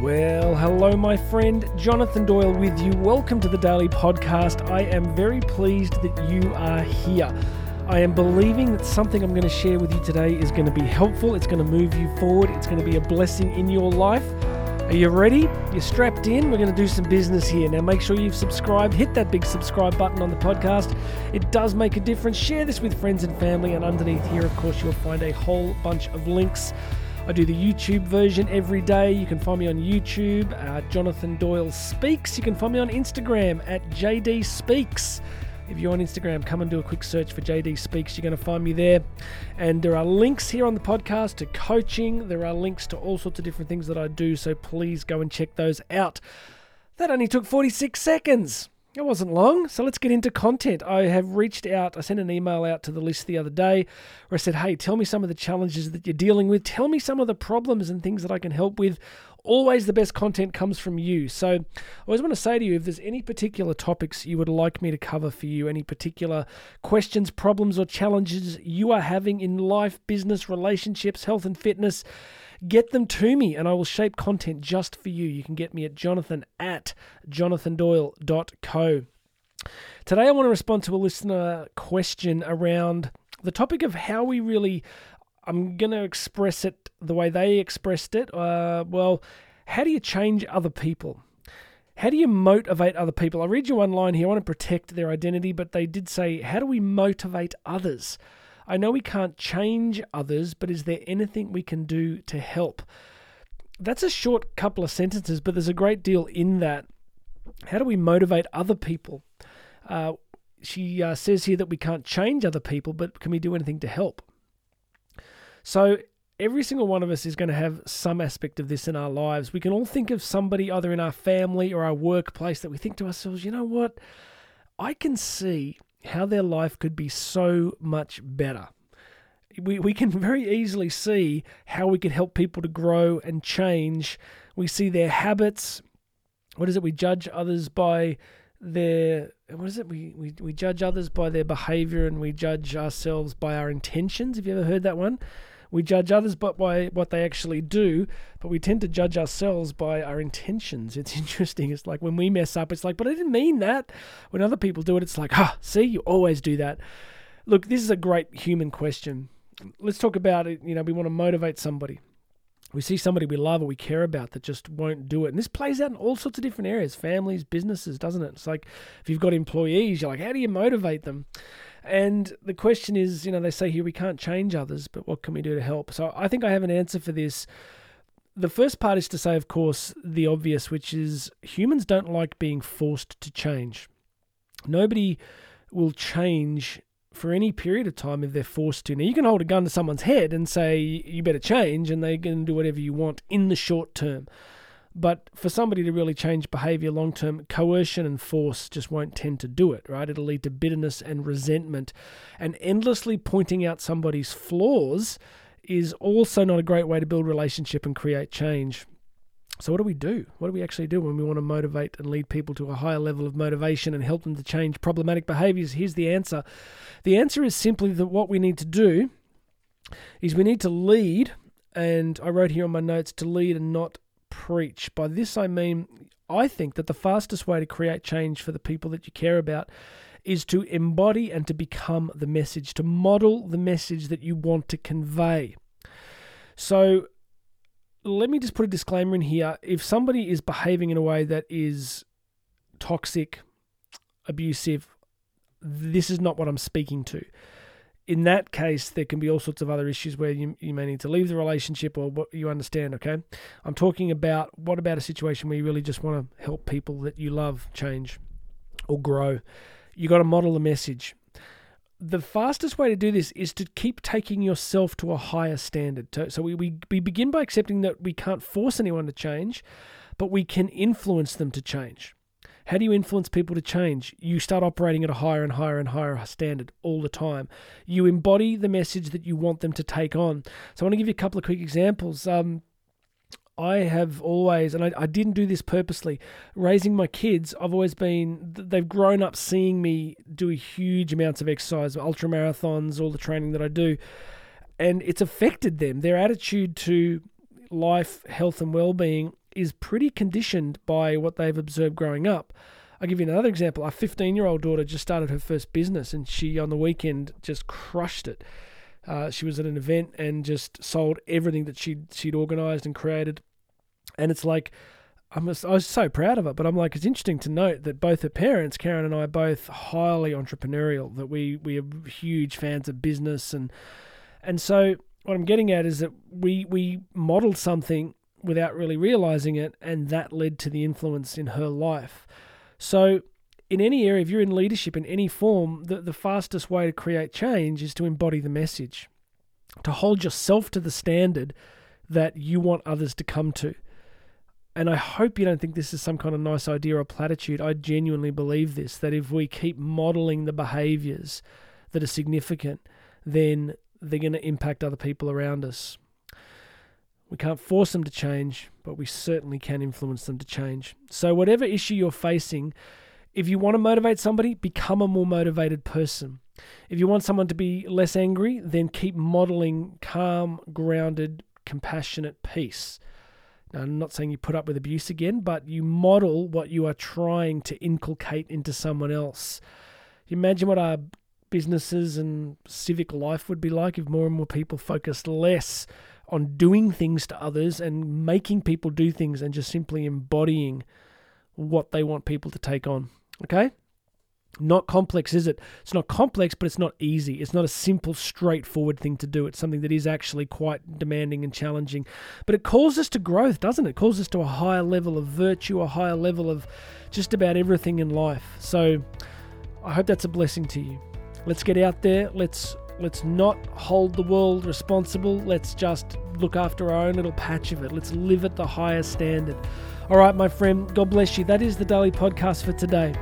Well, hello, my friend. Jonathan Doyle with you. Welcome to the Daily Podcast. I am very pleased that you are here. I am believing that something I'm going to share with you today is going to be helpful. It's going to move you forward. It's going to be a blessing in your life. Are you ready? You're strapped in? We're going to do some business here. Now, make sure you've subscribed. Hit that big subscribe button on the podcast. It does make a difference. Share this with friends and family. And underneath here, of course, you'll find a whole bunch of links. I do the YouTube version every day. You can find me on YouTube, uh, Jonathan Doyle Speaks. You can find me on Instagram at JD Speaks. If you're on Instagram, come and do a quick search for JD Speaks. You're going to find me there. And there are links here on the podcast to coaching. There are links to all sorts of different things that I do. So please go and check those out. That only took 46 seconds. It wasn't long, so let's get into content. I have reached out, I sent an email out to the list the other day where I said, Hey, tell me some of the challenges that you're dealing with. Tell me some of the problems and things that I can help with always the best content comes from you. So I always want to say to you if there's any particular topics you would like me to cover for you, any particular questions, problems, or challenges you are having in life, business, relationships, health, and fitness, get them to me and I will shape content just for you. You can get me at jonathan at jonathandoyle.co. Today, I want to respond to a listener question around the topic of how we really I'm going to express it the way they expressed it. Uh, well, how do you change other people? How do you motivate other people? I read you one line here. I want to protect their identity, but they did say, How do we motivate others? I know we can't change others, but is there anything we can do to help? That's a short couple of sentences, but there's a great deal in that. How do we motivate other people? Uh, she uh, says here that we can't change other people, but can we do anything to help? So every single one of us is going to have some aspect of this in our lives. We can all think of somebody either in our family or our workplace that we think to ourselves, you know what? I can see how their life could be so much better. We, we can very easily see how we can help people to grow and change. We see their habits. What is it? We judge others by their what is it? We, we we judge others by their behavior and we judge ourselves by our intentions. Have you ever heard that one? We judge others but by what they actually do, but we tend to judge ourselves by our intentions. It's interesting. It's like when we mess up, it's like, but I didn't mean that. When other people do it, it's like, ah, see, you always do that. Look, this is a great human question. Let's talk about it. You know, we want to motivate somebody. We see somebody we love or we care about that just won't do it. And this plays out in all sorts of different areas families, businesses, doesn't it? It's like if you've got employees, you're like, how do you motivate them? And the question is, you know, they say here we can't change others, but what can we do to help? So I think I have an answer for this. The first part is to say, of course, the obvious, which is humans don't like being forced to change. Nobody will change for any period of time if they're forced to. Now, you can hold a gun to someone's head and say, you better change, and they can do whatever you want in the short term. But for somebody to really change behavior long term, coercion and force just won't tend to do it, right? It'll lead to bitterness and resentment. And endlessly pointing out somebody's flaws is also not a great way to build relationship and create change. So, what do we do? What do we actually do when we want to motivate and lead people to a higher level of motivation and help them to change problematic behaviors? Here's the answer the answer is simply that what we need to do is we need to lead, and I wrote here on my notes to lead and not preach. By this, I mean, I think that the fastest way to create change for the people that you care about is to embody and to become the message, to model the message that you want to convey. So, let me just put a disclaimer in here. If somebody is behaving in a way that is toxic, abusive, this is not what I'm speaking to in that case, there can be all sorts of other issues where you, you may need to leave the relationship or what you understand, okay? I'm talking about what about a situation where you really just want to help people that you love change or grow? You got to model the message. The fastest way to do this is to keep taking yourself to a higher standard. So we, we, we begin by accepting that we can't force anyone to change, but we can influence them to change. How do you influence people to change? You start operating at a higher and higher and higher standard all the time. You embody the message that you want them to take on. So I want to give you a couple of quick examples. Um, I have always, and I, I, didn't do this purposely, raising my kids, I've always been, they've grown up seeing me do huge amounts of exercise, ultra marathons, all the training that I do. And it's affected them. Their attitude to life, health, and well being is pretty conditioned by what they've observed growing up. I'll give you another example. Our 15 year old daughter just started her first business and she, on the weekend, just crushed it. Uh, she was at an event and just sold everything that she'd, she'd organized and created. And it's like, I'm just, I was so proud of it, but I'm like, it's interesting to note that both her parents, Karen and I, are both highly entrepreneurial. That we we are huge fans of business, and and so what I'm getting at is that we we modeled something without really realizing it, and that led to the influence in her life. So, in any area, if you're in leadership in any form, the, the fastest way to create change is to embody the message, to hold yourself to the standard that you want others to come to. And I hope you don't think this is some kind of nice idea or platitude. I genuinely believe this that if we keep modeling the behaviors that are significant, then they're going to impact other people around us. We can't force them to change, but we certainly can influence them to change. So, whatever issue you're facing, if you want to motivate somebody, become a more motivated person. If you want someone to be less angry, then keep modeling calm, grounded, compassionate peace. Now, I'm not saying you put up with abuse again, but you model what you are trying to inculcate into someone else. Imagine what our businesses and civic life would be like if more and more people focused less on doing things to others and making people do things and just simply embodying what they want people to take on. Okay? Not complex, is it? It's not complex, but it's not easy. It's not a simple, straightforward thing to do. It's something that is actually quite demanding and challenging. But it calls us to growth, doesn't it? It calls us to a higher level of virtue, a higher level of just about everything in life. So I hope that's a blessing to you. Let's get out there. Let's let's not hold the world responsible. Let's just look after our own little patch of it. Let's live at the highest standard. All right, my friend, God bless you. That is the daily podcast for today.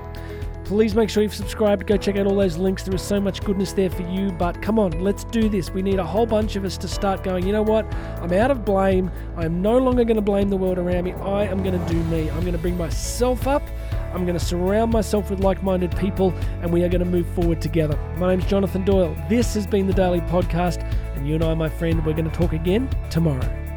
Please make sure you've subscribed. Go check out all those links. There is so much goodness there for you. But come on, let's do this. We need a whole bunch of us to start going, you know what? I'm out of blame. I am no longer going to blame the world around me. I am going to do me. I'm going to bring myself up. I'm going to surround myself with like minded people, and we are going to move forward together. My name's Jonathan Doyle. This has been the Daily Podcast, and you and I, my friend, we're going to talk again tomorrow.